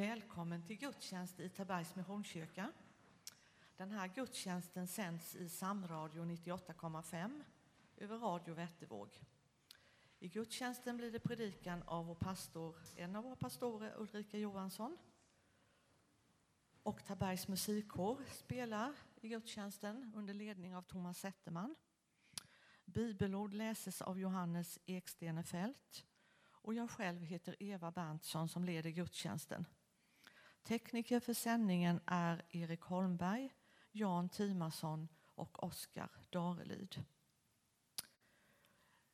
Välkommen till gudstjänst i Tabergs Missionskyrka. Den här gudstjänsten sänds i Samradio 98,5 över Radio Vättervåg. I gudstjänsten blir det predikan av vår pastor, en av våra pastorer, Ulrika Johansson. Och Tabergs musikkår spelar i gudstjänsten under ledning av Thomas Zetterman. Bibelord läses av Johannes Ekstenefelt och jag själv heter Eva Berntsson som leder gudstjänsten. Tekniker för sändningen är Erik Holmberg, Jan Timason och Oskar Darelid.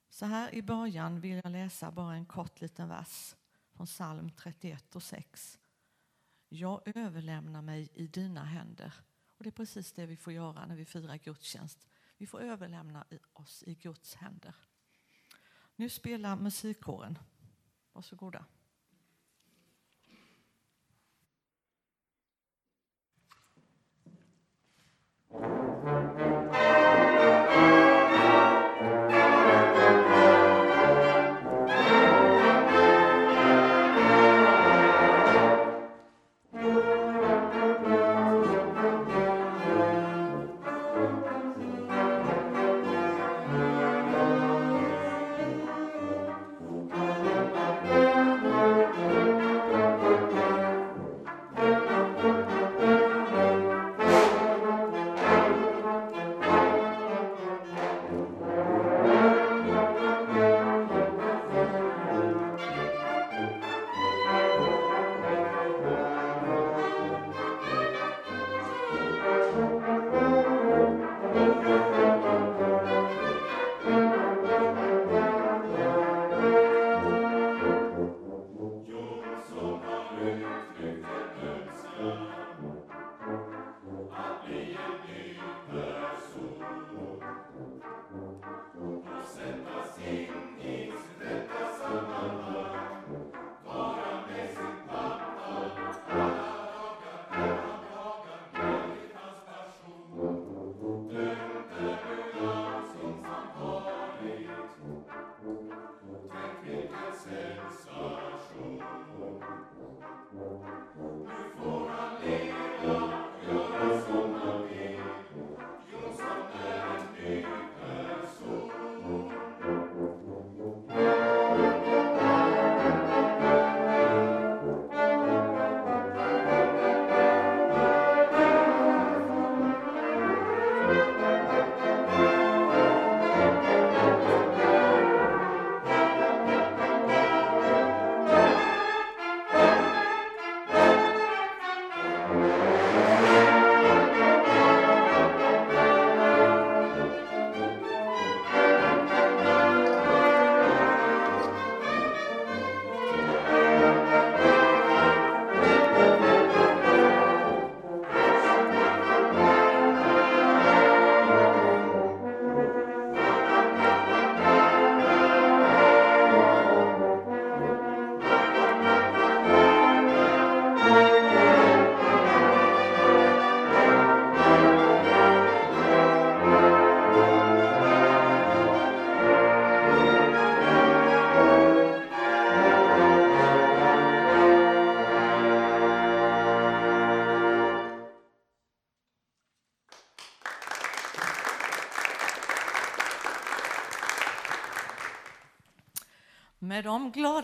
Så här i början vill jag läsa bara en kort liten vers från psalm 31 och 6. Jag överlämnar mig i dina händer. Och Det är precis det vi får göra när vi firar gudstjänst. Vi får överlämna oss i Guds händer. Nu spelar musikkåren. Varsågoda.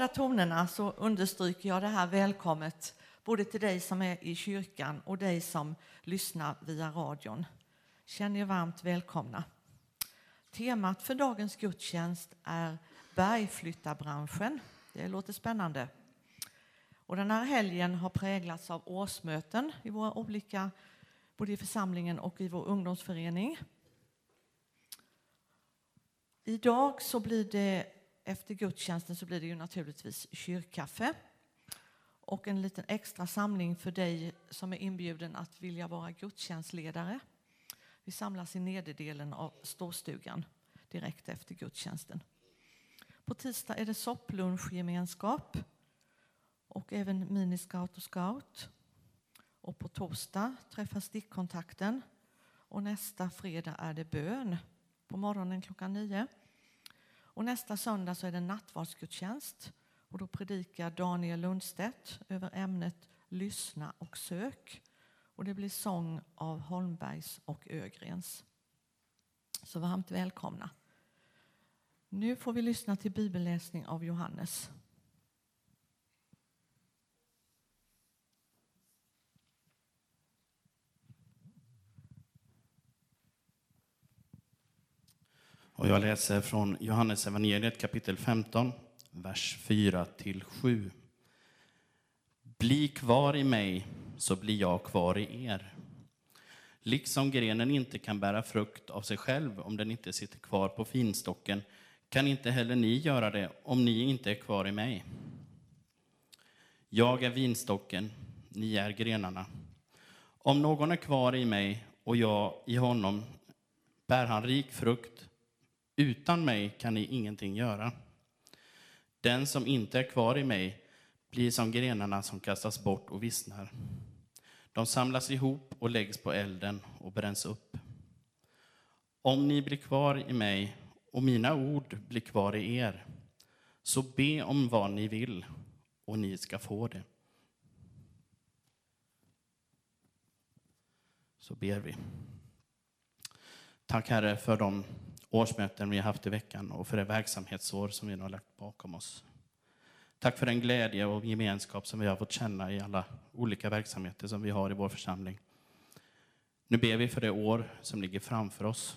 Glada tonerna så understryker jag det här välkommet både till dig som är i kyrkan och dig som lyssnar via radion. Känn er varmt välkomna. Temat för dagens gudstjänst är bergflyttarbranschen. Det låter spännande. Och den här helgen har präglats av årsmöten i våra olika, både i församlingen och i vår ungdomsförening. Idag så blir det efter gudstjänsten så blir det ju naturligtvis kyrkkaffe och en liten extra samling för dig som är inbjuden att vilja vara gudstjänstledare. Vi samlas i nederdelen av storstugan direkt efter gudstjänsten. På tisdag är det sopplunchgemenskap och även miniscout och scout. Och på torsdag träffas stickkontakten och nästa fredag är det bön på morgonen klockan nio. Och nästa söndag så är det nattvardsgudstjänst och då predikar Daniel Lundstedt över ämnet Lyssna och sök. Och det blir sång av Holmbergs och Ögrens. Så varmt välkomna. Nu får vi lyssna till bibelläsning av Johannes. Och jag läser från Johannes evangeliet kapitel 15, vers 4 till 7. Bli kvar i mig, så blir jag kvar i er. Liksom grenen inte kan bära frukt av sig själv om den inte sitter kvar på finstocken, kan inte heller ni göra det om ni inte är kvar i mig. Jag är vinstocken, ni är grenarna. Om någon är kvar i mig och jag i honom bär han rik frukt, utan mig kan ni ingenting göra. Den som inte är kvar i mig blir som grenarna som kastas bort och vissnar. De samlas ihop och läggs på elden och bränns upp. Om ni blir kvar i mig och mina ord blir kvar i er, så be om vad ni vill och ni ska få det. Så ber vi. Tack Herre för de årsmöten vi har haft i veckan och för det verksamhetsår som vi nu har lagt bakom oss. Tack för den glädje och gemenskap som vi har fått känna i alla olika verksamheter som vi har i vår församling. Nu ber vi för det år som ligger framför oss.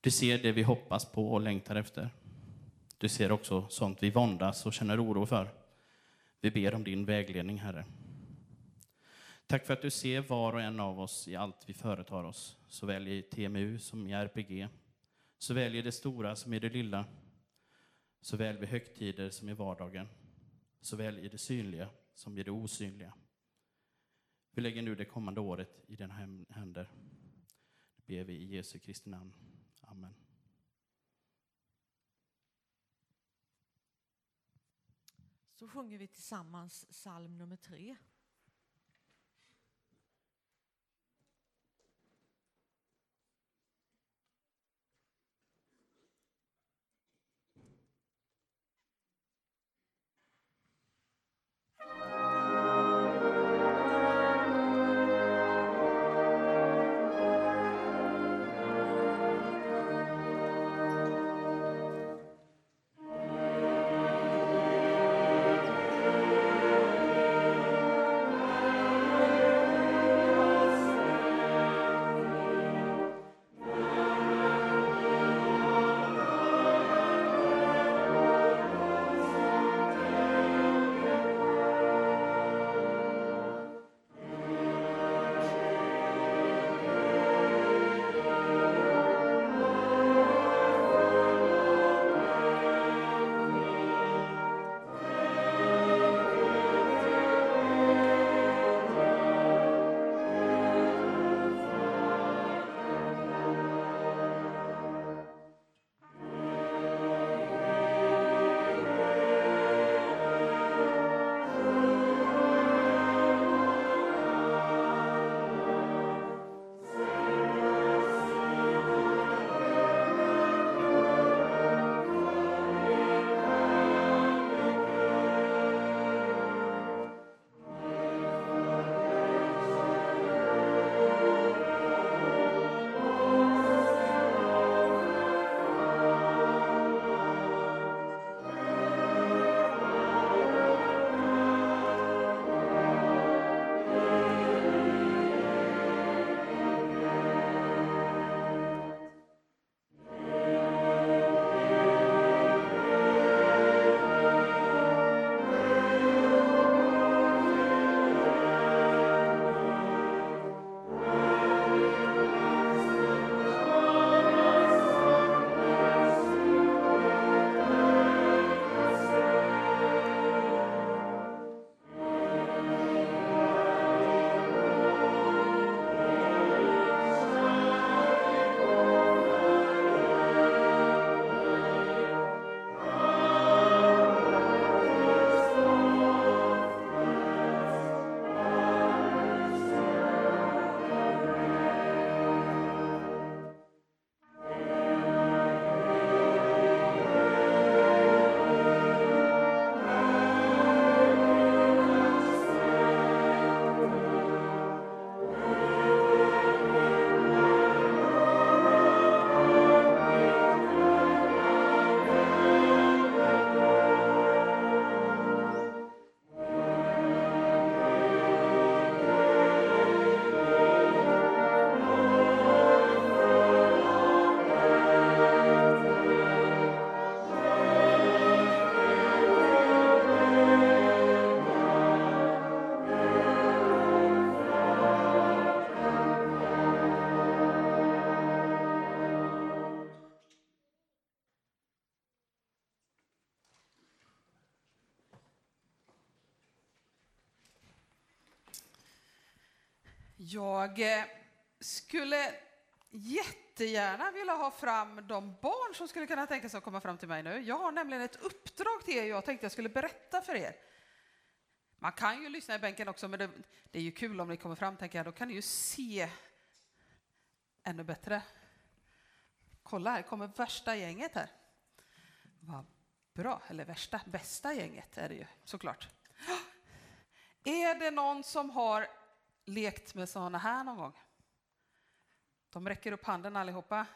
Du ser det vi hoppas på och längtar efter. Du ser också sånt vi våndas och känner oro för. Vi ber om din vägledning, Herre. Tack för att du ser var och en av oss i allt vi företar oss, såväl i TMU som i RPG, såväl i det stora som i det lilla, såväl vid högtider som i vardagen, såväl i det synliga som i det osynliga. Vi lägger nu det kommande året i dina händer. Det ber vi i Jesu Kristi namn. Amen. Så sjunger vi tillsammans psalm nummer tre. Jag eh, skulle jättegärna vilja ha fram de barn som skulle kunna tänka sig att komma fram till mig nu. Jag har nämligen ett uppdrag till er jag tänkte jag skulle berätta för er. Man kan ju lyssna i bänken också, men det, det är ju kul om ni kommer fram, tänker jag. Då kan ni ju se ännu bättre. Kolla, här kommer värsta gänget här. Vad bra, eller värsta, bästa gänget är det ju såklart. Är det någon som har lekt med sådana här någon gång? De räcker upp handen allihopa. Är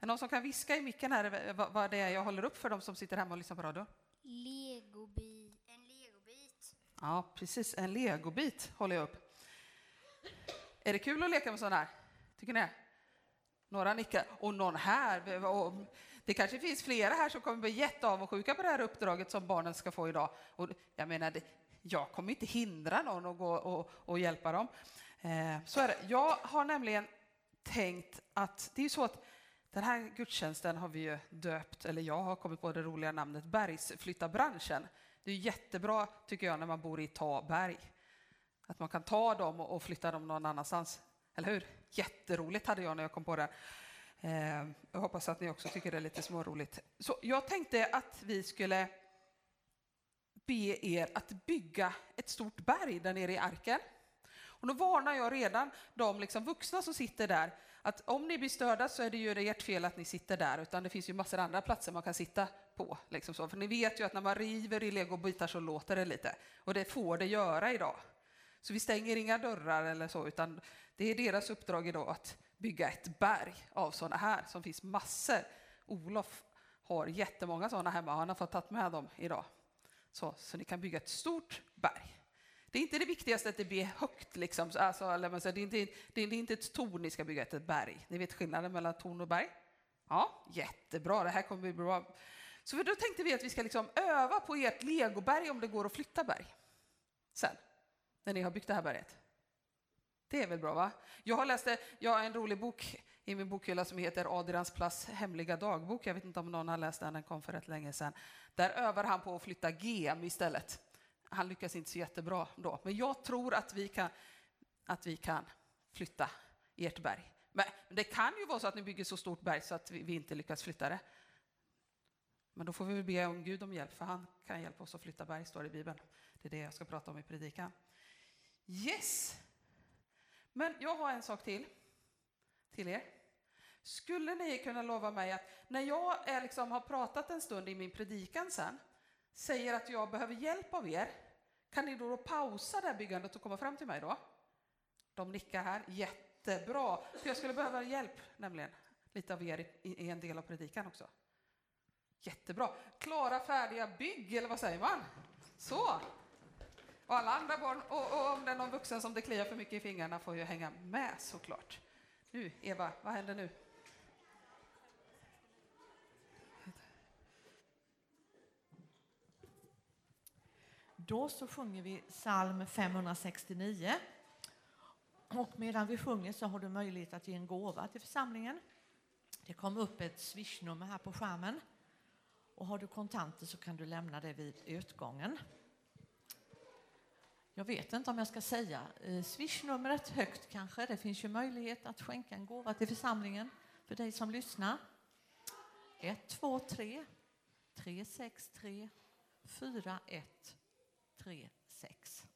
det någon som kan viska i micken här vad det är jag håller upp för de som sitter hemma och lyssnar på radio? Legobi en legobit. Ja, precis. En legobit håller jag upp. Är det kul att leka med sådana här? Tycker ni? Några nickar. Och någon här. Det kanske finns flera här som kommer bli jätteavundsjuka på det här uppdraget som barnen ska få idag. Och jag menar, jag kommer inte hindra någon att gå och, och hjälpa dem. Eh, så är det. Jag har nämligen tänkt att det är så att den här gudstjänsten har vi ju döpt, eller jag har kommit på det roliga namnet Bergsflyttarbranschen. Det är jättebra, tycker jag, när man bor i Taberg. Att man kan ta dem och flytta dem någon annanstans. Eller hur? Jätteroligt hade jag när jag kom på det. Eh, jag hoppas att ni också tycker det är lite småroligt. Så jag tänkte att vi skulle be er att bygga ett stort berg där nere i arken. Och då varnar jag redan de liksom vuxna som sitter där att om ni blir störda så är det ju ert fel att ni sitter där, utan det finns ju massor andra platser man kan sitta på. Liksom så. För ni vet ju att när man river i legobitar så låter det lite, och det får det göra idag. Så vi stänger inga dörrar eller så, utan det är deras uppdrag idag att bygga ett berg av sådana här, som finns massor. Olof har jättemånga sådana hemma, han har fått ta med dem idag. Så, så ni kan bygga ett stort berg. Det är inte det viktigaste att det blir högt, liksom. alltså, det, är inte, det är inte ett torn ni ska bygga, ett berg. Ni vet skillnaden mellan torn och berg? Ja, jättebra, det här kommer bli bra. Så då tänkte vi att vi ska liksom öva på ert legoberg om det går att flytta berg. Sen, när ni har byggt det här berget. Det är väl bra, va? Jag har läst jag har en rolig bok i min bokhylla som heter Adrians Plass hemliga dagbok. Jag vet inte om någon har läst den, den kom för rätt länge sedan. Där övar han på att flytta gem istället. Han lyckas inte så jättebra då, men jag tror att vi kan, att vi kan flytta ert berg. Men det kan ju vara så att ni bygger så stort berg så att vi, vi inte lyckas flytta det. Men då får vi be om Gud om hjälp, för han kan hjälpa oss att flytta berg, står det i Bibeln. Det är det jag ska prata om i predikan. Yes! Men jag har en sak till, till er. Skulle ni kunna lova mig att när jag är liksom, har pratat en stund i min predikan sen, säger att jag behöver hjälp av er, kan ni då pausa det här byggandet och komma fram till mig då? De nickar här, jättebra. För jag skulle behöva hjälp, nämligen, lite av er i, i en del av predikan också. Jättebra. Klara, färdiga, bygg, eller vad säger man? Så. Och alla andra barn, och, och om det är någon vuxen som det kliar för mycket i fingrarna får ju hänga med såklart. Nu, Eva, vad händer nu? Då så sjunger vi psalm 569. Och medan vi sjunger så har du möjlighet att ge en gåva till församlingen. Det kommer upp ett swishnummer här på skärmen. Och har du kontanter så kan du lämna det vid utgången. Jag vet inte om jag ska säga eh, swishnumret högt kanske. Det finns ju möjlighet att skänka en gåva till församlingen för dig som lyssnar. 123 363 41 3, 6.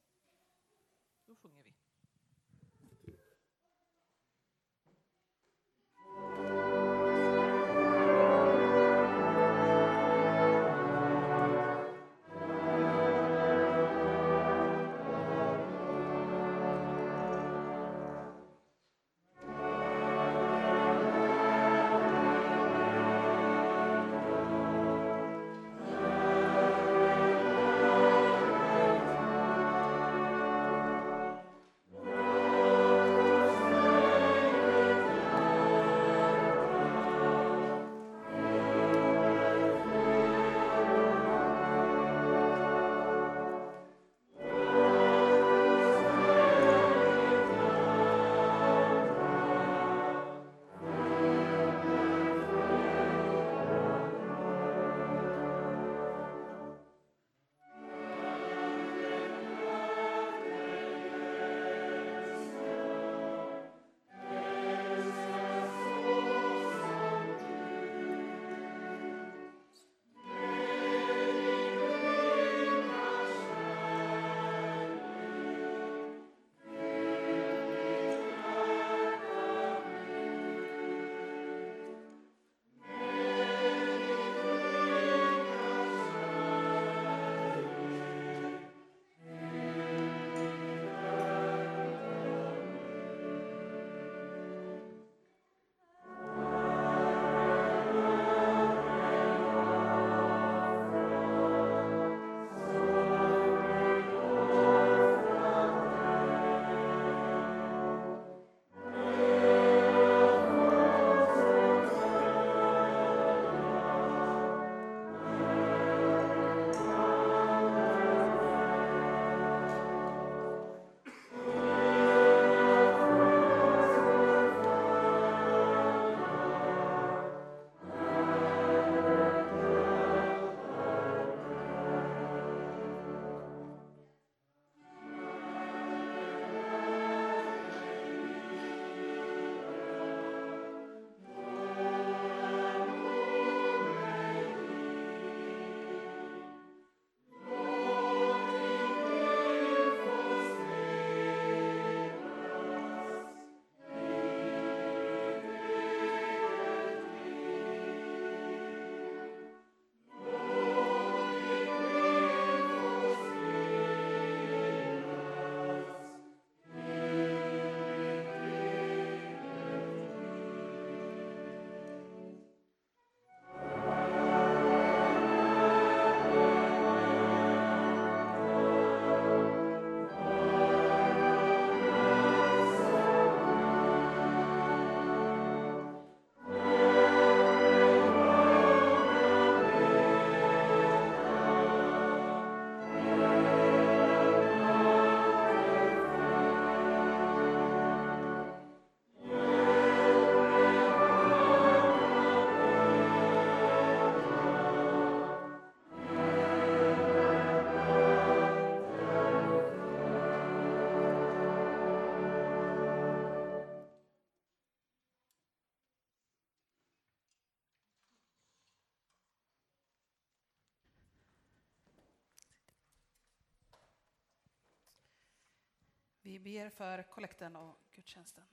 Vi ber för kollekten och gudstjänsten.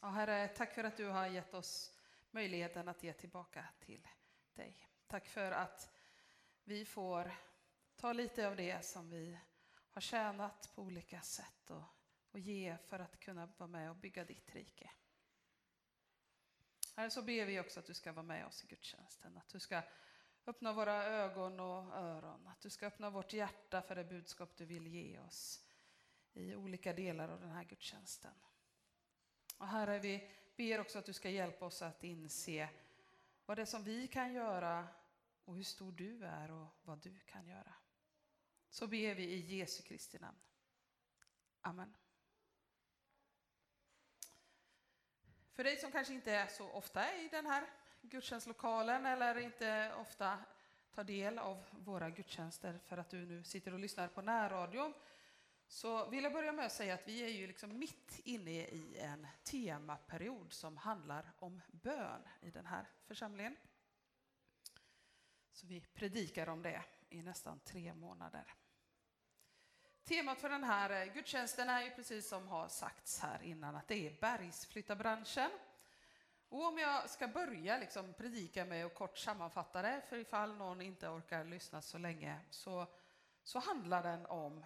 Ja, herre, tack för att du har gett oss möjligheten att ge tillbaka till dig. Tack för att vi får ta lite av det som vi har tjänat på olika sätt och, och ge för att kunna vara med och bygga ditt rike. Herre, så ber vi också att du ska vara med oss i gudstjänsten, att du ska öppna våra ögon och öron, att du ska öppna vårt hjärta för det budskap du vill ge oss i olika delar av den här gudstjänsten. Och Herre, vi ber också att du ska hjälpa oss att inse vad det är som vi kan göra och hur stor du är och vad du kan göra. Så ber vi i Jesu Kristi namn. Amen. För dig som kanske inte är så ofta i den här gudstjänstlokalen eller inte ofta tar del av våra gudstjänster för att du nu sitter och lyssnar på närradion så vill jag börja med att säga att vi är ju liksom mitt inne i en temaperiod som handlar om bön i den här församlingen. Så vi predikar om det i nästan tre månader. Temat för den här eh, gudstjänsten är ju precis som har sagts här innan att det är bergsflyttarbranschen. Och om jag ska börja liksom predika med och kort sammanfatta det, för ifall någon inte orkar lyssna så länge, så, så handlar den om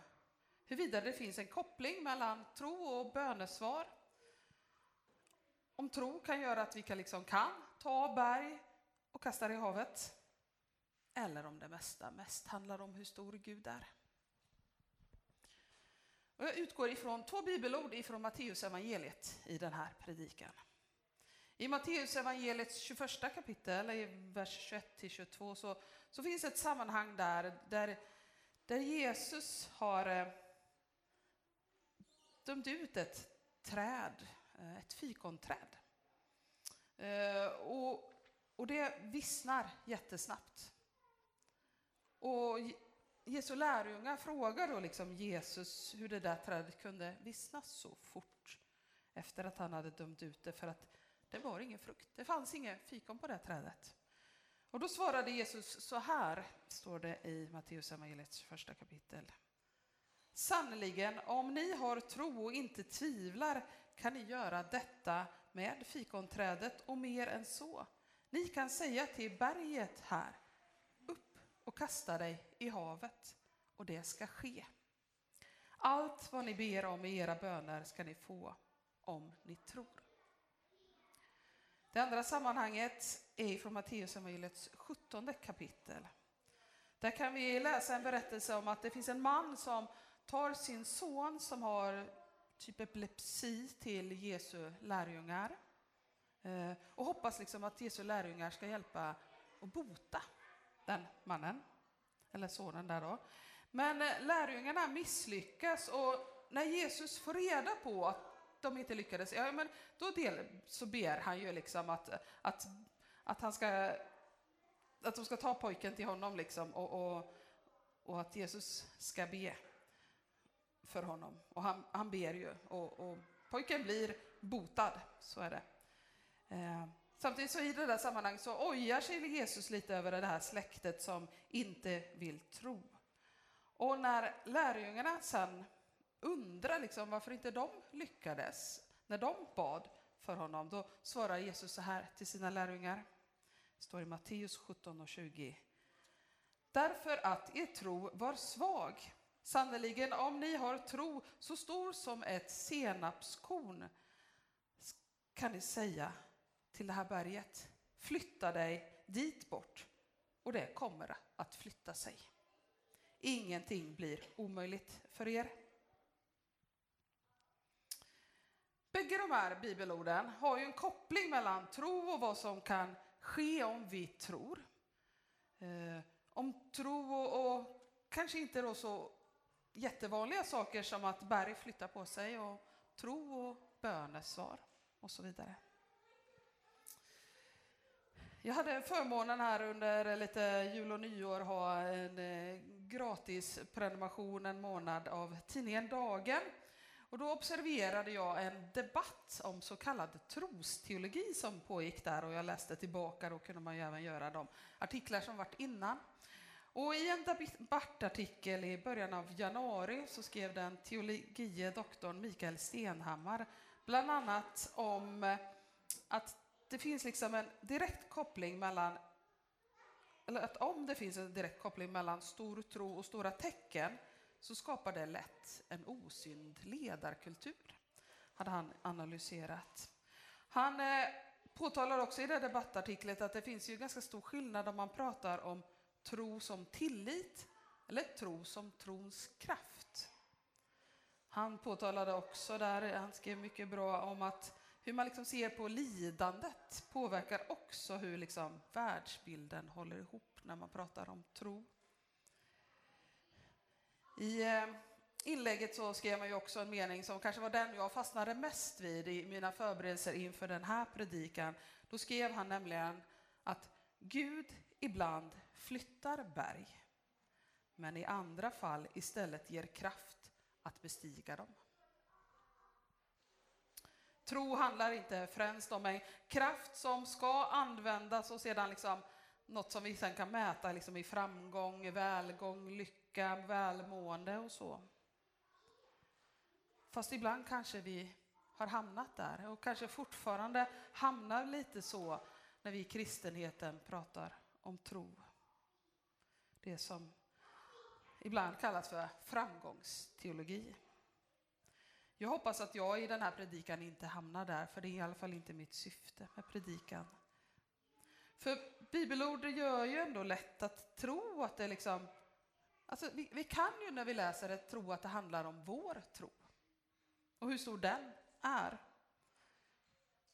huruvida det finns en koppling mellan tro och bönesvar. Om tro kan göra att vi kan, liksom kan ta berg och kasta det i havet. Eller om det mesta mest handlar om hur stor Gud är. Och jag utgår ifrån två bibelord ifrån Matteus evangeliet i den här predikan. I Matteus evangeliets 21 kapitel, i vers 21-22, så, så finns ett sammanhang där, där, där Jesus har eh, dömde dömt ut ett träd, eh, ett fikonträd. Eh, och, och det vissnar jättesnabbt. Och Jesu lärjungar frågar då liksom Jesus hur det där trädet kunde vissna så fort efter att han hade dömt ut det, för att det var ingen frukt. Det fanns ingen fikon på det trädet. Och då svarade Jesus så här, står det i Matteus evangeliets första kapitel. Sannerligen, om ni har tro och inte tvivlar kan ni göra detta med fikonträdet och mer än så. Ni kan säga till berget här, upp och kasta dig i havet, och det ska ske. Allt vad ni ber om i era böner ska ni få om ni tror. Det andra sammanhanget är från Matteusevangeliets 17 kapitel. Där kan vi läsa en berättelse om att det finns en man som tar sin son som har typ epilepsi till Jesu lärjungar eh, och hoppas liksom att Jesu lärjungar ska hjälpa och bota den mannen, eller sonen där då. Men eh, lärjungarna misslyckas och när Jesus får reda på att de inte lyckades, ja, men då del, så ber han ju liksom att, att, att, han ska, att de ska ta pojken till honom liksom och, och, och att Jesus ska be för honom. Och han, han ber ju och, och pojken blir botad, så är det. Eh, samtidigt så i det där sammanhanget så ojar sig Jesus lite över det här släktet som inte vill tro. Och när lärjungarna sen undrar liksom varför inte de lyckades när de bad för honom, då svarar Jesus så här till sina lärjungar. Det står i Matteus 17 och 20. Därför att er tro var svag. Sannerligen, om ni har tro så stor som ett senapskorn kan ni säga till det här berget, flytta dig dit bort och det kommer att flytta sig. Ingenting blir omöjligt för er. Bägge de här bibelorden har ju en koppling mellan tro och vad som kan ske om vi tror. Eh, om tro och, och, kanske inte då så jättevanliga saker som att berg flyttar på sig och tro och bönesvar och så vidare. Jag hade förmånen här under lite jul och nyår ha en eh, gratis prenumeration en månad av tidningen Dagen och då observerade jag en debatt om så kallad trosteologi som pågick där och jag läste tillbaka, då kunde man ju även göra de artiklar som varit innan. Och I en debattartikel i början av januari så skrev den teologie doktorn Mikael Stenhammar bland annat om eh, att det finns liksom en direkt koppling mellan eller att om det finns en direkt koppling mellan stor tro och stora tecken så skapar det lätt en osynd ledarkultur, hade han analyserat. Han eh, påtalar också i det debattartiklet att det finns ju ganska stor skillnad om man pratar om tro som tillit eller tro som trons kraft. Han påtalade också där, han skrev mycket bra om att hur man liksom ser på lidandet påverkar också hur liksom världsbilden håller ihop när man pratar om tro. I eh, inlägget så skrev man ju också en mening som kanske var den jag fastnade mest vid i mina förberedelser inför den här predikan. Då skrev han nämligen att Gud ibland flyttar berg, men i andra fall istället ger kraft att bestiga dem. Tro handlar inte främst om en kraft som ska användas och sedan liksom något som vi sen kan mäta liksom i framgång, välgång, lycka, välmående och så. Fast ibland kanske vi har hamnat där och kanske fortfarande hamnar lite så när vi i kristenheten pratar om tro. Det som ibland kallas för framgångsteologi. Jag hoppas att jag i den här predikan inte hamnar där, för det är i alla fall inte mitt syfte med predikan. För bibelord gör ju ändå lätt att tro att det liksom... Alltså vi, vi kan ju när vi läser det tro att det handlar om vår tro och hur stor den är.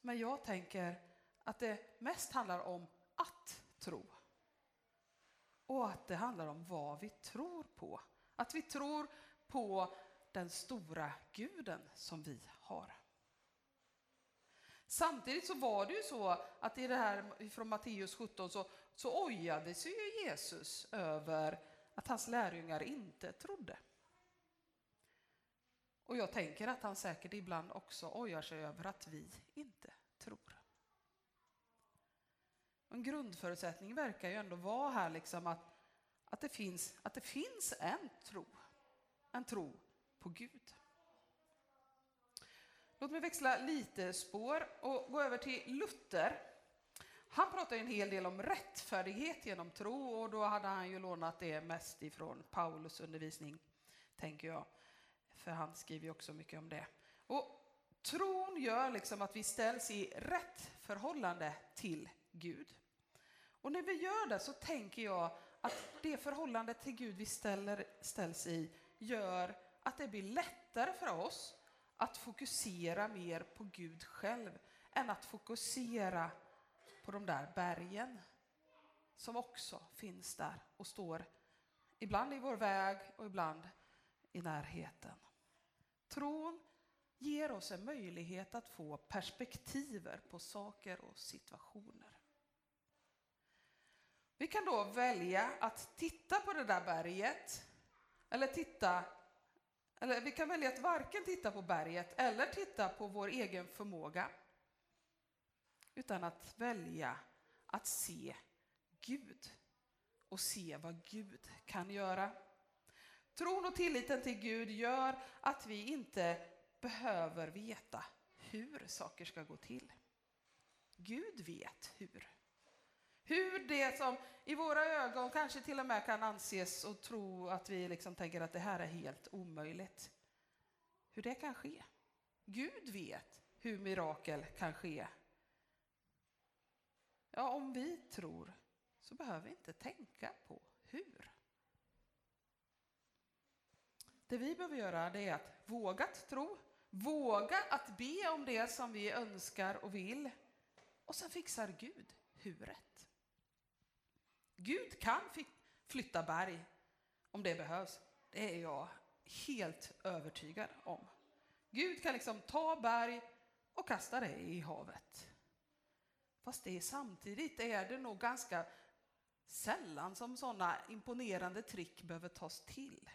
Men jag tänker att det mest handlar om att tro. Och att det handlar om vad vi tror på. Att vi tror på den stora guden som vi har. Samtidigt så var det ju så att i det här från Matteus 17 så, så ojade sig ju Jesus över att hans lärjungar inte trodde. Och jag tänker att han säkert ibland också ojar sig över att vi inte tror. En grundförutsättning verkar ju ändå vara här liksom att, att, det finns, att det finns en tro. En tro på Gud. Låt mig växla lite spår och gå över till Luther. Han pratar en hel del om rättfärdighet genom tro och då hade han ju lånat det mest ifrån Paulus undervisning, tänker jag. För han skriver ju också mycket om det. Och tron gör liksom att vi ställs i rätt förhållande till Gud. Och när vi gör det så tänker jag att det förhållande till Gud vi ställer, ställs i gör att det blir lättare för oss att fokusera mer på Gud själv än att fokusera på de där bergen som också finns där och står ibland i vår väg och ibland i närheten. Tron ger oss en möjlighet att få perspektiver på saker och situationer. Vi kan då välja att titta på det där berget eller titta eller vi kan välja att varken titta på berget eller titta på vår egen förmåga. Utan att välja att se Gud och se vad Gud kan göra. Tron och tilliten till Gud gör att vi inte behöver veta hur saker ska gå till. Gud vet hur. Hur det som i våra ögon kanske till och med kan anses och tro att vi liksom tänker att det här är helt omöjligt. Hur det kan ske. Gud vet hur mirakel kan ske. Ja, om vi tror så behöver vi inte tänka på hur. Det vi behöver göra det är att våga tro, våga att be om det som vi önskar och vill och sen fixar Gud huret. Gud kan flytta berg om det behövs. Det är jag helt övertygad om. Gud kan liksom ta berg och kasta det i havet. Fast det är samtidigt är det nog ganska sällan som sådana imponerande trick behöver tas till.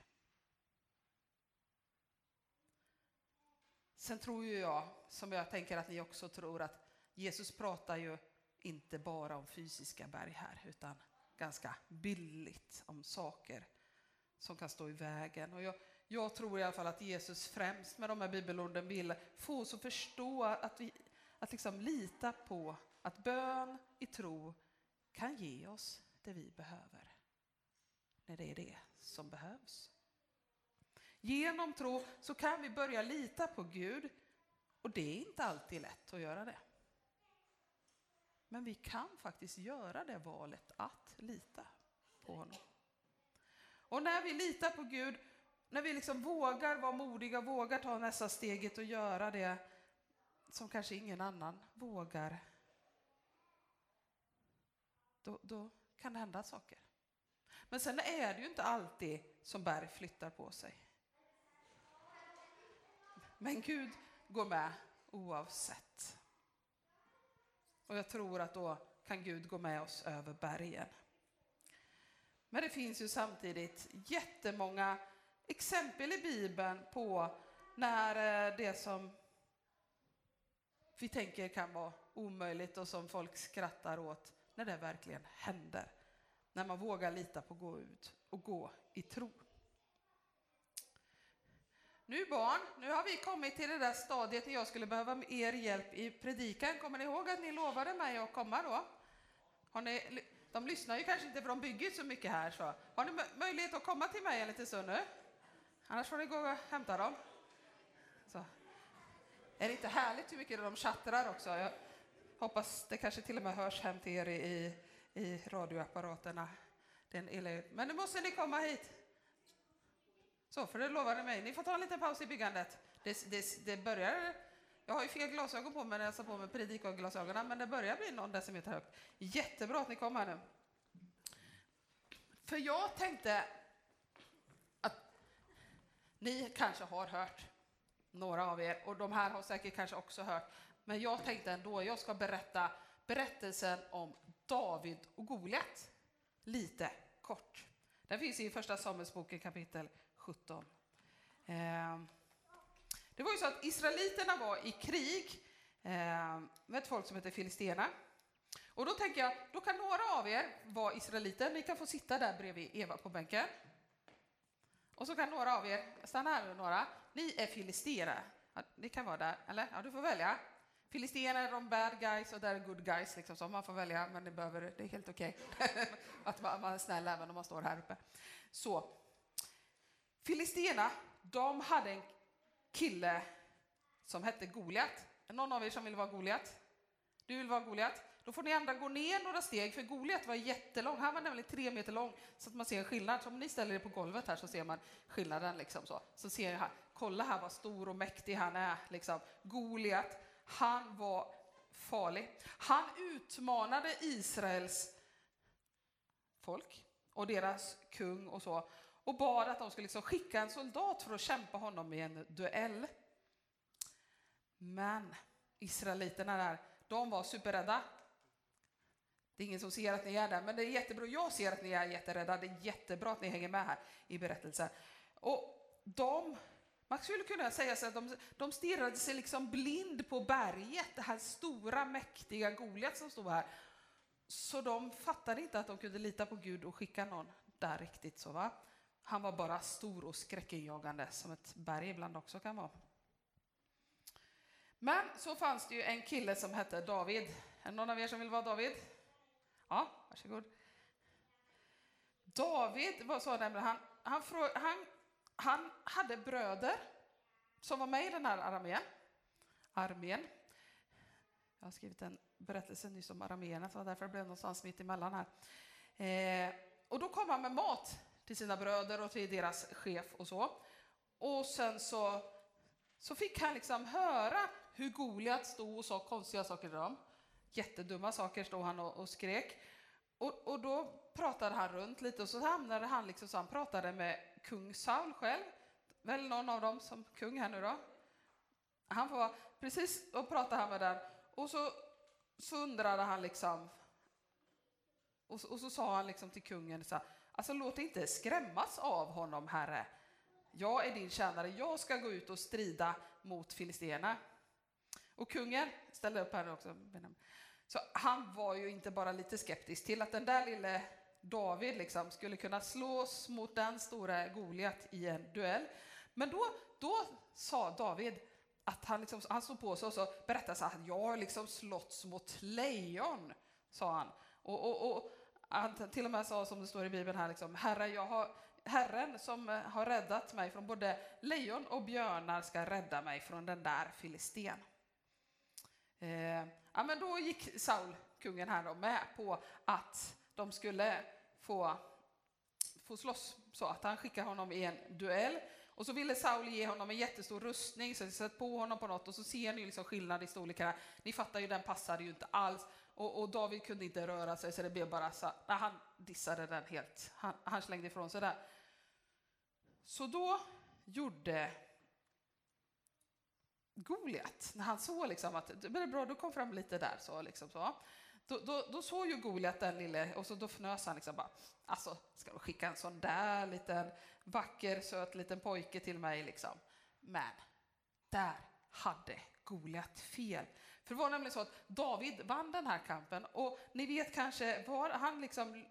Sen tror ju jag, som jag tänker att ni också tror, att Jesus pratar ju inte bara om fysiska berg här, utan ganska billigt om saker som kan stå i vägen. Och jag, jag tror i alla fall att Jesus främst med de här bibelorden vill få oss att förstå att, vi, att liksom lita på att bön i tro kan ge oss det vi behöver. När det är det som behövs. Genom tro så kan vi börja lita på Gud och det är inte alltid lätt att göra det. Men vi kan faktiskt göra det valet att lita på honom. Och när vi litar på Gud, när vi liksom vågar vara modiga, vågar ta nästa steget och göra det som kanske ingen annan vågar, då, då kan det hända saker. Men sen är det ju inte alltid som berg flyttar på sig. Men Gud går med oavsett. Och jag tror att då kan Gud gå med oss över bergen. Men det finns ju samtidigt jättemånga exempel i Bibeln på när eh, det som vi tänker kan vara omöjligt och som folk skrattar åt, när det verkligen händer. När man vågar lita på att gå ut och gå i tro. Nu barn, nu har vi kommit till det där stadiet när jag skulle behöva er hjälp i predikan. Kommer ni ihåg att ni lovade mig att komma då? Har ni, de lyssnar ju kanske inte för de bygger så mycket här. Så. Har ni möjlighet att komma till mig en liten stund nu? Annars får ni gå och hämta dem. Så. Är det inte härligt hur mycket de tjattrar också? Jag hoppas det kanske till och med hörs hem till er i, i radioapparaterna. Den Men nu måste ni komma hit. Så, för det lovade mig. Ni får ta en liten paus i byggandet. Det, det, det börjar... Jag har ju fel glasögon på mig när jag tar på mig predikoglasögonen, men det börjar bli någon decimeter högt. Jättebra att ni kom här nu. För jag tänkte att ni kanske har hört, några av er, och de här har säkert kanske också hört, men jag tänkte ändå, jag ska berätta berättelsen om David och Goliat lite kort. Den finns i Första Samuelsboken kapitel 17. Eh, det var ju så att israeliterna var i krig eh, med ett folk som heter filisterna. Och då tänker jag, då kan några av er vara israeliter, ni kan få sitta där bredvid Eva på bänken. Och så kan några av er, stanna här nu några, ni är filisterer. Ja, ni kan vara där, eller? Ja, du får välja. Filisterna är de bad guys och där är good guys, liksom, så man får välja, men det, behöver, det är helt okej okay. att man, man är snäll även om man står här uppe. Så, Filisterna, de hade en kille som hette Goliat. Är någon av er som vill vara Goliat? Du vill vara Goliat? Då får ni andra gå ner några steg, för Goliat var jättelång. Han var nämligen tre meter lång, så att man ser en skillnad. Så om ni ställer er på golvet här så ser man skillnaden. Liksom så. så ser jag här, kolla här vad stor och mäktig han är. Liksom. Goliat, han var farlig. Han utmanade Israels folk och deras kung och så och bad att de skulle liksom skicka en soldat för att kämpa honom i en duell. Men israeliterna där, de var superrädda. Det är ingen som ser att ni är där, men det är jättebra. Jag ser att ni är jätterädda. Det är jättebra att ni hänger med här i berättelsen. Och de, man skulle kunna säga så att de, de stirrade sig liksom blind på berget, det här stora mäktiga Goliat som stod här. Så de fattade inte att de kunde lita på Gud och skicka någon där riktigt. så va? Han var bara stor och skräckinjagande, som ett berg ibland också kan vara. Men så fanns det ju en kille som hette David. Är det någon av er som vill vara David? Ja, varsågod. David var så nämligen, han, han, han, han hade bröder som var med i den här armén. armén. Jag har skrivit en berättelse nyss om arameerna, så därför blev det någonstans mitt emellan här. Eh, och då kom han med mat till sina bröder och till deras chef och så. Och sen så, så fick han liksom höra hur Goliat stod och sa konstiga saker till dem. Jättedumma saker stod han och, och skrek. Och, och, då pratade han runt lite och så hamnade han liksom så han pratade med kung Saul själv. Väl någon av dem som kung här nu då. Han var precis och pratade han med den och så, så undrade han liksom och, och så sa han liksom till kungen så här, Alltså låt inte skrämmas av honom, Herre. Jag är din tjänare, jag ska gå ut och strida mot filisterna. Och kungen ställde upp här också. Så han var ju inte bara lite skeptisk till att den där lille David liksom skulle kunna slås mot den stora Goliat i en duell. Men då, då sa David att han, liksom, han stod på sig och så berättade så att jag har liksom slåtts mot lejon, sa han. Och, och, och han till och med sa som det står i Bibeln här, liksom, Herre, jag har, Herren som eh, har räddat mig från både lejon och björnar ska rädda mig från den där filisten. Eh, ja, men då gick Saul, kungen här, då, med på att de skulle få, få slåss så att han skickade honom i en duell. Och så ville Saul ge honom en jättestor rustning, så sätt på honom på något och så ser ni liksom skillnad i storlekar. Ni fattar ju, den passade ju inte alls. Och, och, David kunde inte röra sig så det blev bara så, nej, han dissade den helt. Han, han slängde ifrån sig den. Så då gjorde Goliat, när han såg liksom att det blev bra, då kom fram lite där så liksom så. Då, då, då såg ju Goliat den lille och så då fnös han liksom bara, alltså ska du skicka en sån där liten vacker söt liten pojke till mig liksom. Men där hade Goliat fel. För det var nämligen så att David vann den här kampen och ni vet kanske var han liksom,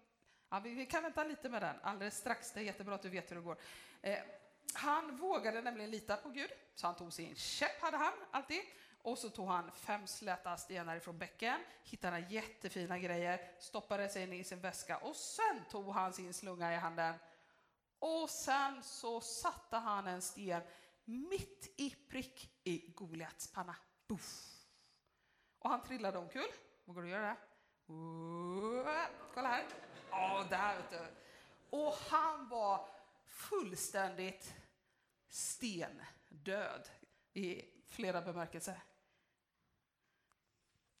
ja, vi kan vänta lite med den alldeles strax, det är jättebra att du vet hur det går. Eh, han vågade nämligen lita på Gud, så han tog sin käpp, hade han alltid, och så tog han fem släta stenar ifrån bäcken, hittade jättefina grejer, stoppade sig in i sin väska och sen tog han sin slunga i handen och sen så satte han en sten mitt i prick i Goliats panna. Buff. Och han trillade omkull. Vågar du göra det? Kolla här. Ja, där vet du. Och han var fullständigt stendöd i flera bemärkelser.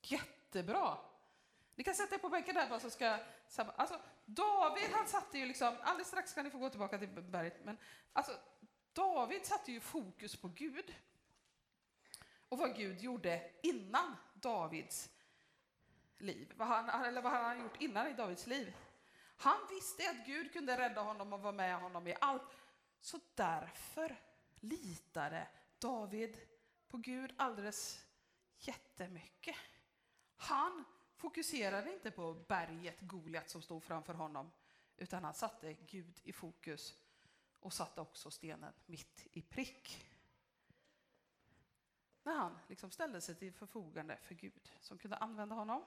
Jättebra. Ni kan sätta er på bänken där bara så ska... Alltså, David han satte ju liksom, alldeles strax ska ni få gå tillbaka till berget, men alltså David satte ju fokus på Gud och vad Gud gjorde innan Davids liv, vad han, eller vad han hade gjort innan i Davids liv. Han visste att Gud kunde rädda honom och vara med honom i allt. Så därför litade David på Gud alldeles jättemycket. Han fokuserade inte på berget Goliat som stod framför honom, utan han satte Gud i fokus och satte också stenen mitt i prick. När han liksom ställde sig till förfogande för Gud som kunde använda honom.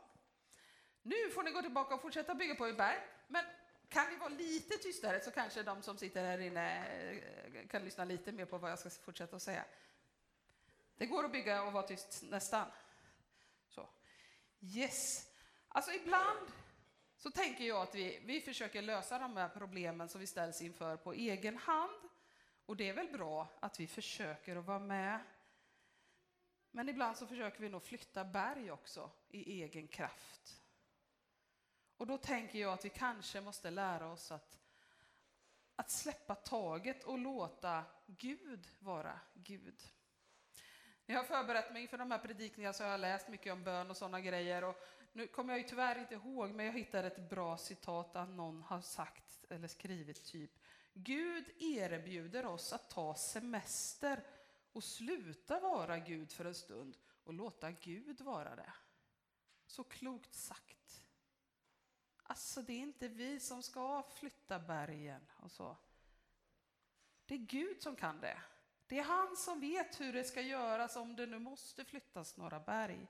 Nu får ni gå tillbaka och fortsätta bygga på er berg, men kan vi vara lite tystare så kanske de som sitter här inne eh, kan lyssna lite mer på vad jag ska fortsätta att säga. Det går att bygga och vara tyst nästan. Så. Yes. Alltså ibland så tänker jag att vi, vi försöker lösa de här problemen som vi ställs inför på egen hand. Och det är väl bra att vi försöker att vara med. Men ibland så försöker vi nog flytta berg också i egen kraft. Och då tänker jag att vi kanske måste lära oss att, att släppa taget och låta Gud vara Gud. När jag har förberett mig inför de här predikningarna så har jag läst mycket om bön och sådana grejer. Och nu kommer jag ju tyvärr inte ihåg, men jag hittade ett bra citat att någon har sagt eller skrivit typ Gud erbjuder oss att ta semester och sluta vara Gud för en stund och låta Gud vara det. Så klokt sagt. Alltså, det är inte vi som ska flytta bergen och så. Det är Gud som kan det. Det är han som vet hur det ska göras om det nu måste flyttas några berg.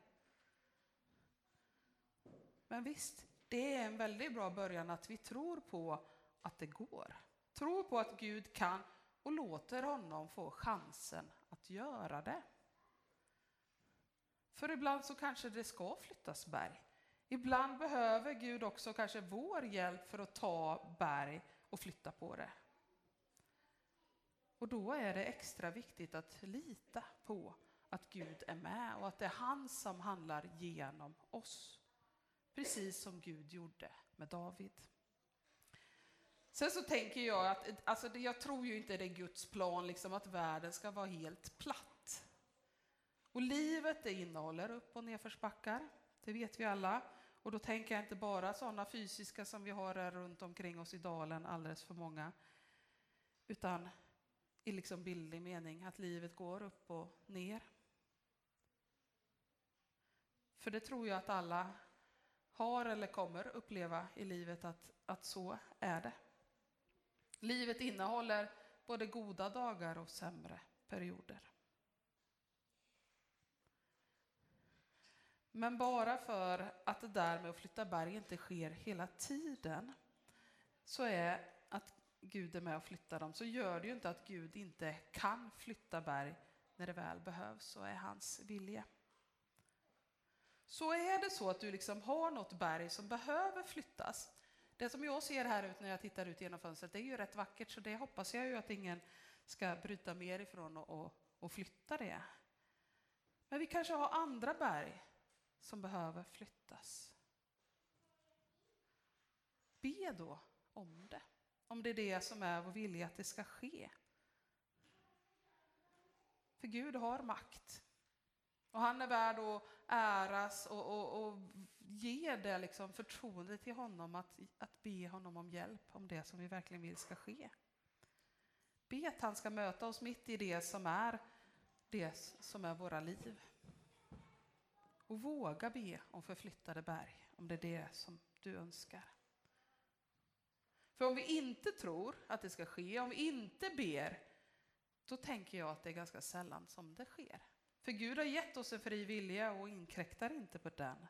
Men visst, det är en väldigt bra början att vi tror på att det går. Tror på att Gud kan och låter honom få chansen att göra det. För ibland så kanske det ska flyttas berg. Ibland behöver Gud också kanske vår hjälp för att ta berg och flytta på det. Och då är det extra viktigt att lita på att Gud är med och att det är han som handlar genom oss. Precis som Gud gjorde med David. Sen så tänker jag att, alltså jag tror ju inte det är Guds plan liksom att världen ska vara helt platt. Och livet det innehåller upp och nedförsbackar, det vet vi alla. Och då tänker jag inte bara sådana fysiska som vi har här runt omkring oss i dalen, alldeles för många. Utan i liksom bildlig mening, att livet går upp och ner. För det tror jag att alla har eller kommer uppleva i livet att, att så är det. Livet innehåller både goda dagar och sämre perioder. Men bara för att det där med att flytta berg inte sker hela tiden så är att Gud är med och flyttar dem så gör det ju inte att Gud inte kan flytta berg när det väl behövs och är hans vilja. Så är det så att du liksom har något berg som behöver flyttas. Det som jag ser här ut när jag tittar ut genom fönstret det är ju rätt vackert så det hoppas jag ju att ingen ska bryta mer ifrån och, och, och flytta det. Men vi kanske har andra berg som behöver flyttas. Be då om det, om det är det som är vår vilja att det ska ske. För Gud har makt. Och han är värd att äras och, och, och ge det liksom förtroende till honom att, att be honom om hjälp om det som vi verkligen vill ska ske. Be att han ska möta oss mitt i det som är det som är våra liv. Och våga be om förflyttade berg, om det är det som du önskar. För om vi inte tror att det ska ske, om vi inte ber, då tänker jag att det är ganska sällan som det sker. För Gud har gett oss en fri vilja och inkräktar inte på den.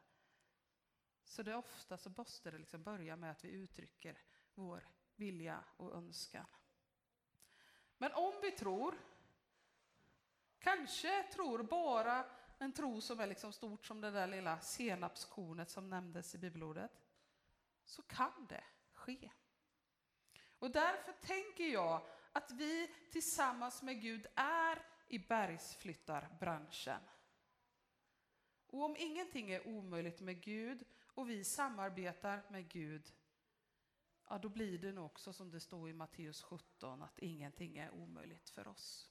Så det är ofta så måste det liksom börja med att vi uttrycker vår vilja och önskan. Men om vi tror, kanske tror bara en tro som är liksom stort som det där lilla senapskornet som nämndes i bibelordet, så kan det ske. Och därför tänker jag att vi tillsammans med Gud är i bergsflyttarbranschen. Och om ingenting är omöjligt med Gud och vi samarbetar med Gud, ja då blir det nog också som det står i Matteus 17, att ingenting är omöjligt för oss.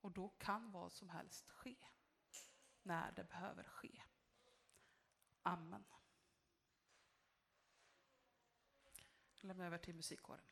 Och då kan vad som helst ske när det behöver ske. Amen. Jag lämnar över till musikkåren.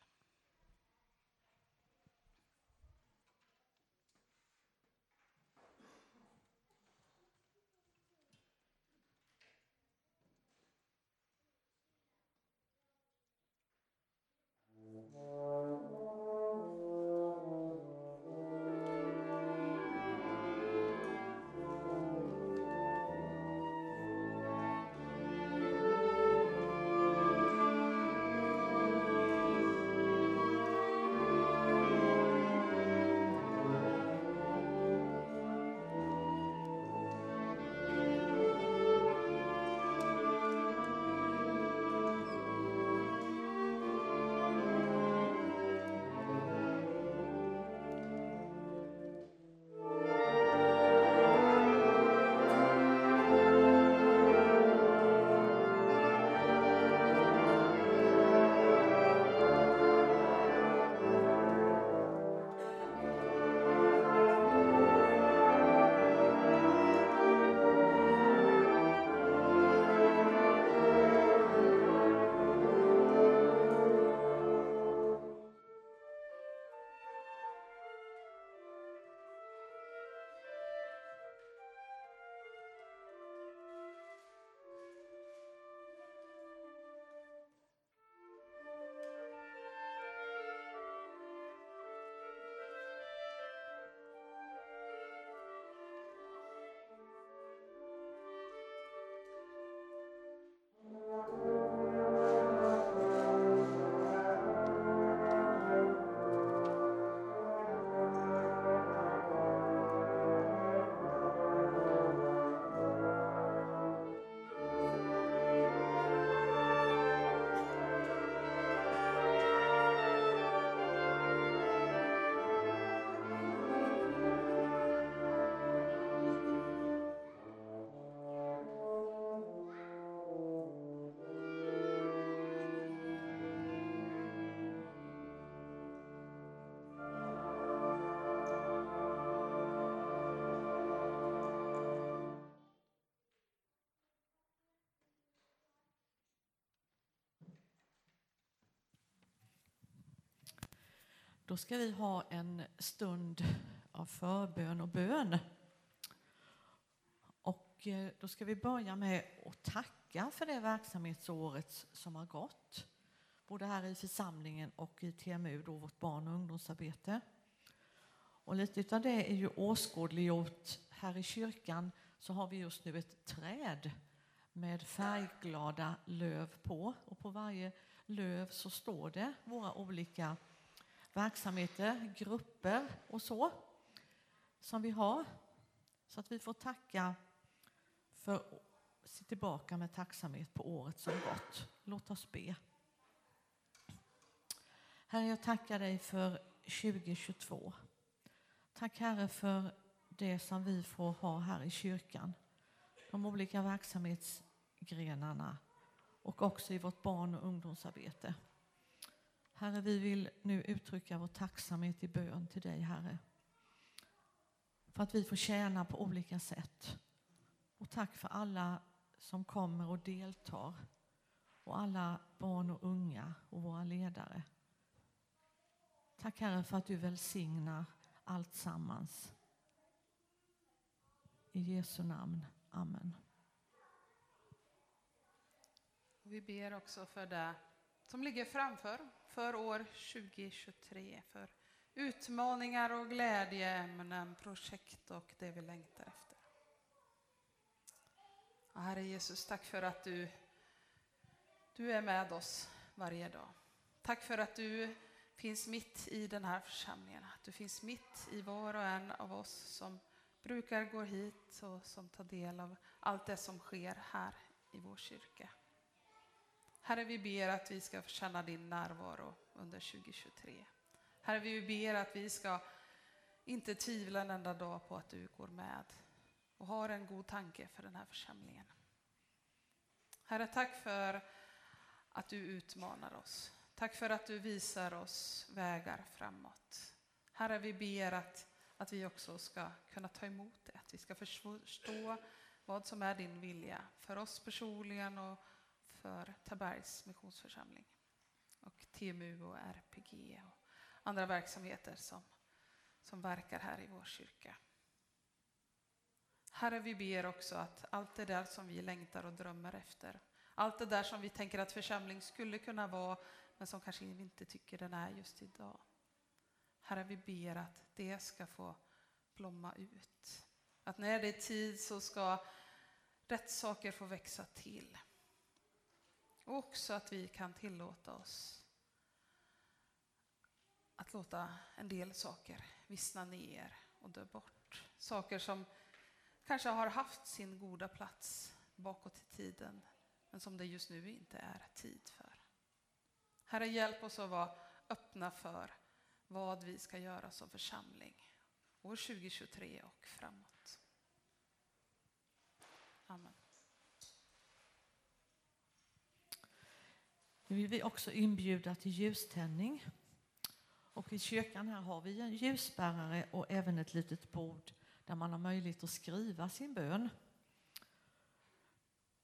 Då ska vi ha en stund av förbön och bön. Och eh, då ska vi börja med att tacka för det verksamhetsåret som har gått. Både här i församlingen och i TMU, då vårt barn och ungdomsarbete. Och lite av det är ju åskådliggjort här i kyrkan så har vi just nu ett träd med färgglada löv på och på varje löv så står det våra olika verksamheter, grupper och så som vi har. Så att vi får tacka för se tillbaka med tacksamhet på året som gått. Låt oss be. Herre, jag tackar dig för 2022. Tack Herre för det som vi får ha här i kyrkan. De olika verksamhetsgrenarna och också i vårt barn och ungdomsarbete. Herre, vi vill nu uttrycka vår tacksamhet i bön till dig, Herre. För att vi får tjäna på olika sätt. Och tack för alla som kommer och deltar. Och alla barn och unga och våra ledare. Tack Herre för att du välsignar allt sammans. I Jesu namn. Amen. Vi ber också för det som ligger framför, för år 2023, för utmaningar och glädjeämnen, projekt och det vi längtar efter. Och Herre Jesus, tack för att du, du är med oss varje dag. Tack för att du finns mitt i den här församlingen, att du finns mitt i var och en av oss som brukar gå hit och som tar del av allt det som sker här i vår kyrka. Herre, vi ber att vi ska känna din närvaro under 2023. Herre, vi ber att vi ska inte tvivla en enda dag på att du går med och har en god tanke för den här församlingen. Herre, tack för att du utmanar oss. Tack för att du visar oss vägar framåt. Herre, vi ber att, att vi också ska kunna ta emot det, att vi ska förstå vad som är din vilja för oss personligen och för Tabergs missionsförsamling och TMU och RPG och andra verksamheter som, som verkar här i vår kyrka. Herre, vi ber också att allt det där som vi längtar och drömmer efter, allt det där som vi tänker att församling skulle kunna vara, men som kanske vi inte tycker den är just idag. Herre, vi ber att det ska få blomma ut. Att när det är tid så ska rätt saker få växa till. Och också att vi kan tillåta oss att låta en del saker vissna ner och dö bort. Saker som kanske har haft sin goda plats bakåt i tiden, men som det just nu inte är tid för. Herre, hjälp oss att vara öppna för vad vi ska göra som församling år 2023 och framåt. Amen. Nu vill vi också inbjuda till ljuständning. Och I kyrkan här har vi en ljusbärare och även ett litet bord där man har möjlighet att skriva sin bön.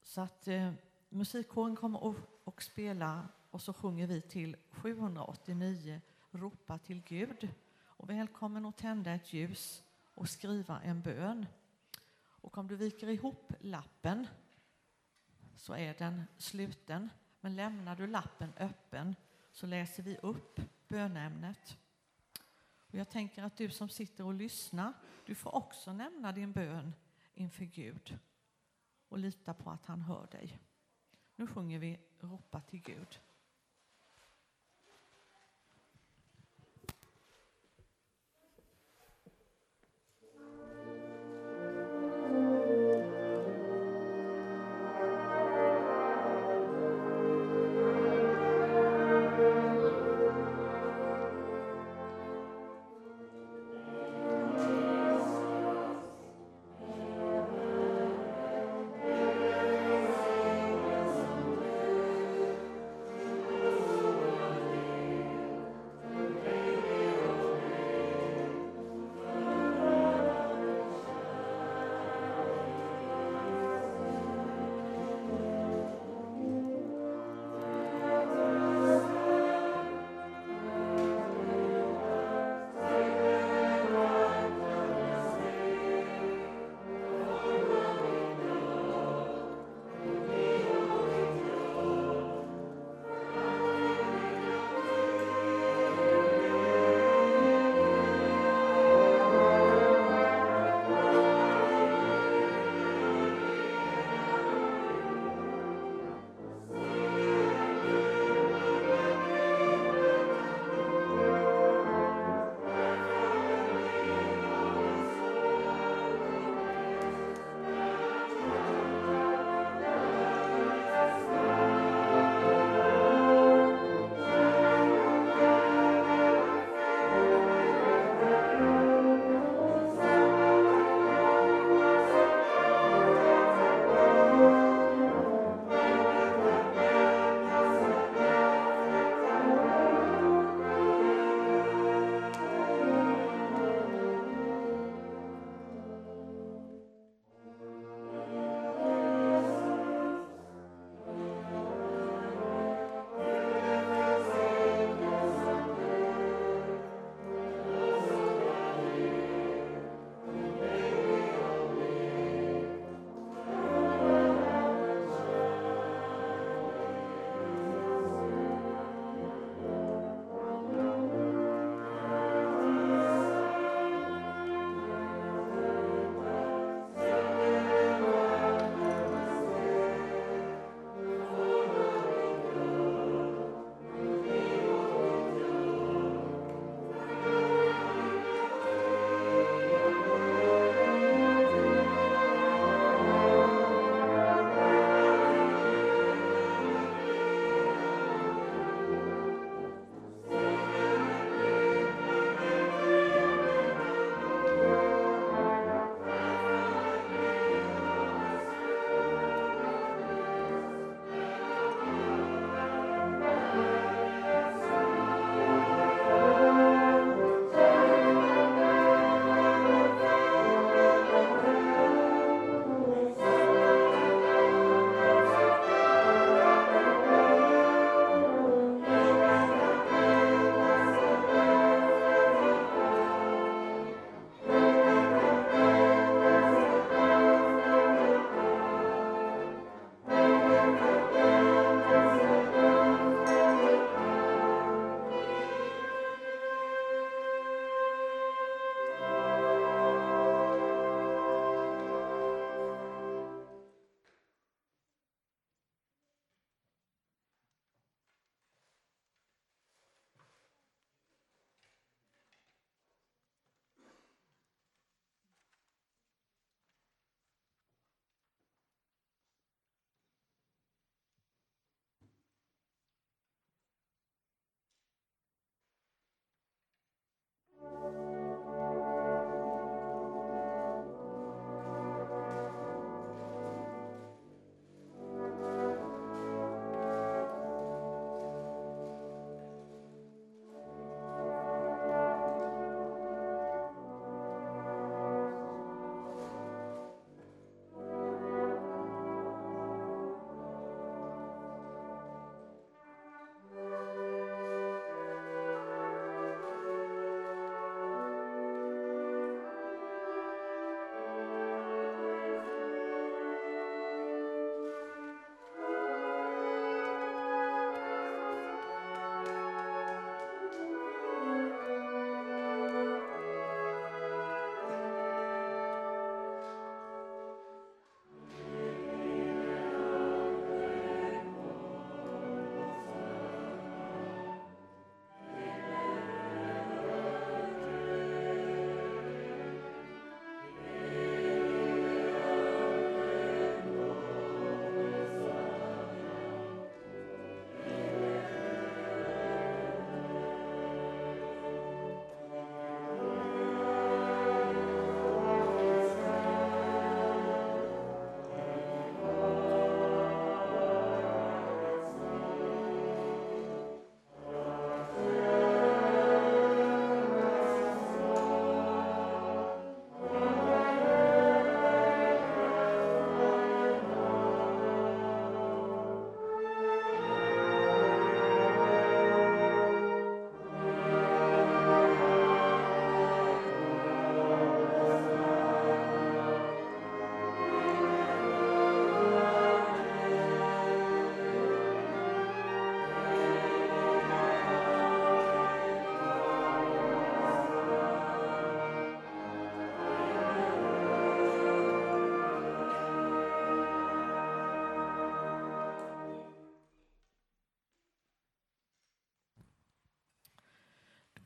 Så att eh, musikkåren kommer att och spela och så sjunger vi till 789 Ropa till Gud. Och välkommen att tända ett ljus och skriva en bön. Och om du viker ihop lappen så är den sluten. Men lämnar du lappen öppen så läser vi upp bönämnet. Och jag tänker att du som sitter och lyssnar, du får också nämna din bön inför Gud och lita på att han hör dig. Nu sjunger vi Ropa till Gud.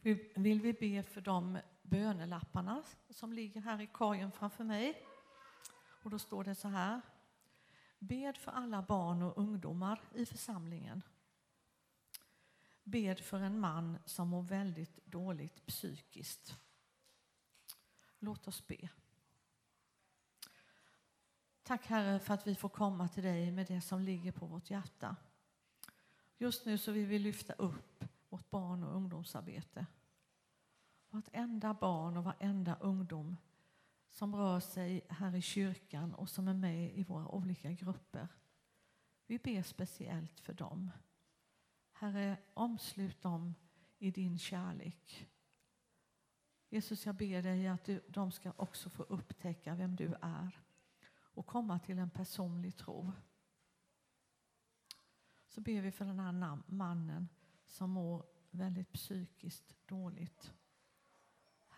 Vill vill vi be för de bönelapparna som ligger här i korgen framför mig. Och då står det så här. Bed för alla barn och ungdomar i församlingen. Bed för en man som mår väldigt dåligt psykiskt. Låt oss be. Tack Herre för att vi får komma till dig med det som ligger på vårt hjärta. Just nu så vill vi lyfta upp vårt barn och ungdomsarbete. Vartenda barn och varenda ungdom som rör sig här i kyrkan och som är med i våra olika grupper. Vi ber speciellt för dem. Herre, omslut dem i din kärlek. Jesus, jag ber dig att du, de ska också få upptäcka vem du är och komma till en personlig tro. Så ber vi för den här mannen som mår väldigt psykiskt dåligt.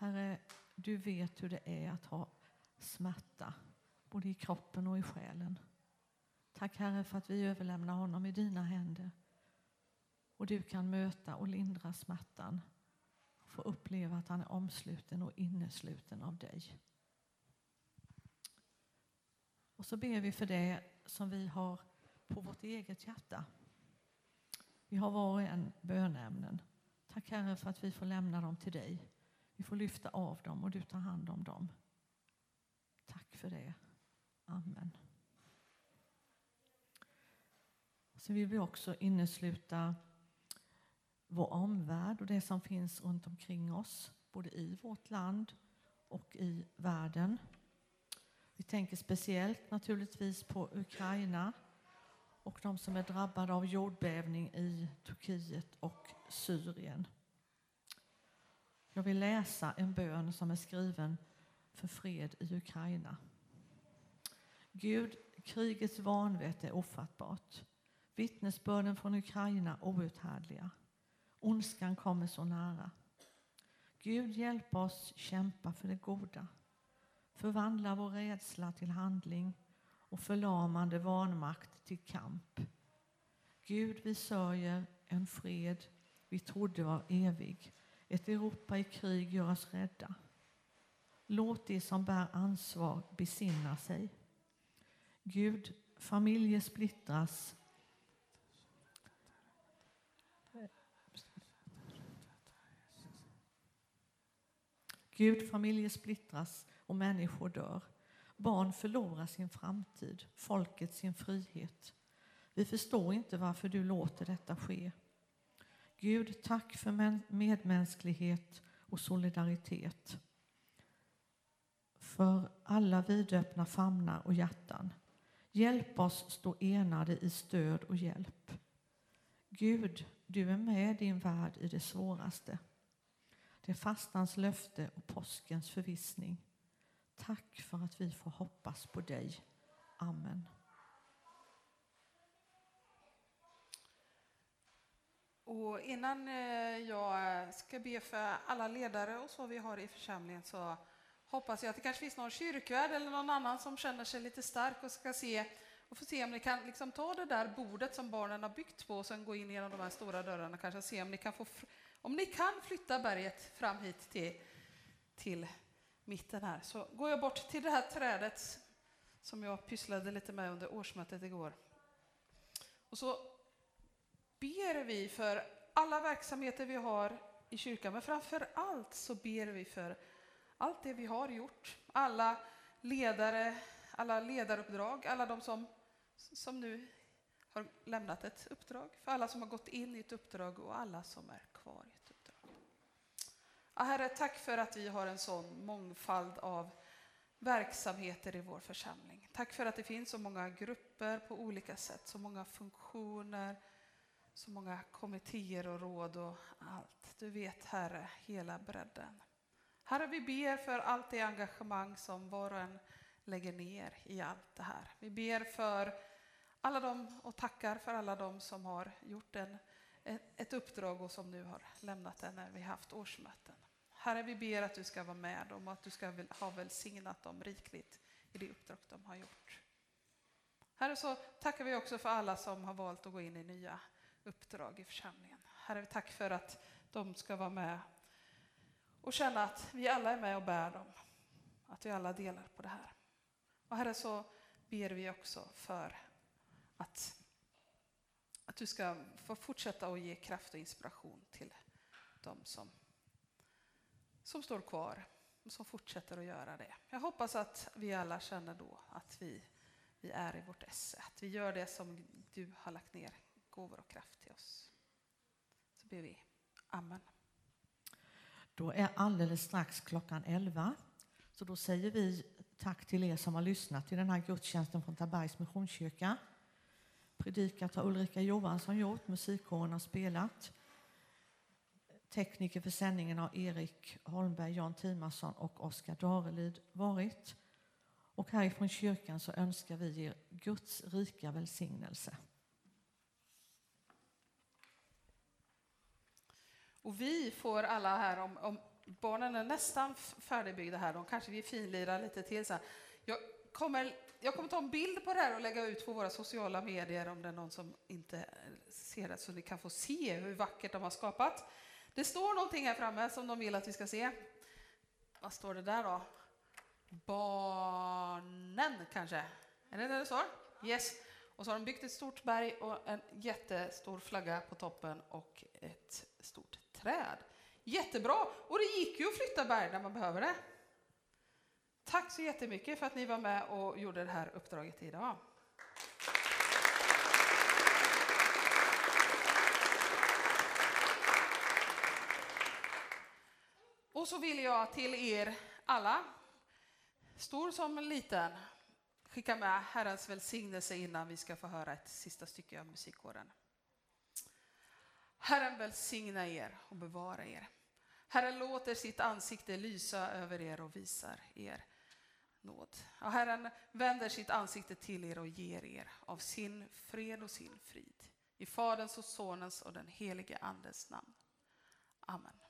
Herre, du vet hur det är att ha smärta, både i kroppen och i själen. Tack Herre för att vi överlämnar honom i dina händer. Och du kan möta och lindra smärtan. och Få uppleva att han är omsluten och innesluten av dig. Och så ber vi för det som vi har på vårt eget hjärta. Vi har var och en bönämnen. Tack Herre för att vi får lämna dem till dig. Vi får lyfta av dem och du tar hand om dem. Tack för det. Amen. Så vill vi också innesluta vår omvärld och det som finns runt omkring oss, både i vårt land och i världen. Vi tänker speciellt naturligtvis på Ukraina och de som är drabbade av jordbävning i Turkiet och Syrien. Jag vill läsa en bön som är skriven för fred i Ukraina. Gud, krigets vanvett är ofattbart. Vittnesbörden från Ukraina outhärdliga. Ondskan kommer så nära. Gud, hjälp oss kämpa för det goda. Förvandla vår rädsla till handling och förlamande vanmakt till kamp. Gud, vi sörjer en fred vi trodde var evig. Ett Europa i krig gör oss rädda. Låt de som bär ansvar besinna sig. Gud, familjer splittras. Gud, familjer splittras och människor dör. Barn förlorar sin framtid, folket sin frihet. Vi förstår inte varför du låter detta ske. Gud, tack för medmänsklighet och solidaritet. För alla vidöppna famnar och hjärtan. Hjälp oss stå enade i stöd och hjälp. Gud, du är med din värld i det svåraste. Det är fastans löfte och påskens förvissning. Tack för att vi får hoppas på dig. Amen. Och innan eh, jag ska be för alla ledare och så vi har i församlingen så hoppas jag att det kanske finns någon kyrkvärd eller någon annan som känner sig lite stark och ska se och få se om ni kan liksom ta det där bordet som barnen har byggt på och sen gå in genom de här stora dörrarna och kanske se om ni kan få om ni kan flytta berget fram hit till, till mitten här så går jag bort till det här trädet som jag pysslade lite med under årsmötet igår. Och så ber vi för alla verksamheter vi har i kyrkan, men framför allt så ber vi för allt det vi har gjort, alla ledare, alla ledaruppdrag, alla de som, som nu har lämnat ett uppdrag, för alla som har gått in i ett uppdrag och alla som är kvar i ett uppdrag. Ja, herre, tack för att vi har en sån mångfald av verksamheter i vår församling. Tack för att det finns så många grupper på olika sätt, så många funktioner, så många kommittéer och råd och allt. Du vet, Herre, hela bredden. Herre, vi ber för allt det engagemang som var och en lägger ner i allt det här. Vi ber för alla dem och tackar för alla dem som har gjort en, ett uppdrag och som nu har lämnat det när vi haft årsmöten. Herre, vi ber att du ska vara med dem och att du ska ha välsignat dem rikligt i det uppdrag de har gjort. Herre, så tackar vi också för alla som har valt att gå in i nya uppdrag i församlingen. Herre, tack för att de ska vara med och känna att vi alla är med och bär dem. Att vi alla delar på det här. Och Herre, så ber vi också för att, att du ska få fortsätta att ge kraft och inspiration till de som, som står kvar och som fortsätter att göra det. Jag hoppas att vi alla känner då att vi, vi är i vårt esse, att vi gör det som du har lagt ner gåvor och kraft till oss. Så ber vi. Amen. Då är alldeles strax klockan 11. Så då säger vi tack till er som har lyssnat till den här gudstjänsten från Tabergs Missionskyrka. Predikat har Ulrika Johansson gjort, musikkåren har spelat. Tekniker för sändningen har Erik Holmberg, Jan Timasson och Oskar Darelid varit. Och härifrån kyrkan så önskar vi er Guds rika välsignelse. Och vi får alla här, om, om barnen är nästan färdigbyggda här, de kanske vi finlirar lite till sen. Jag kommer, jag kommer ta en bild på det här och lägga ut på våra sociala medier om det är någon som inte ser det, så ni kan få se hur vackert de har skapat. Det står någonting här framme som de vill att vi ska se. Vad står det där då? Barnen kanske? Är det det det står? Yes. Och så har de byggt ett stort berg och en jättestor flagga på toppen och ett stort träd. Jättebra! Och det gick ju att flytta berg när man behöver det. Tack så jättemycket för att ni var med och gjorde det här uppdraget idag. Och så vill jag till er alla, stor som liten, skicka med Herrens välsignelse innan vi ska få höra ett sista stycke av musikkåren. Herren välsigna er och bevara er. Herren låter sitt ansikte lysa över er och visar er nåd. Och Herren vänder sitt ansikte till er och ger er av sin fred och sin frid. I Faderns och Sonens och den helige Andes namn. Amen.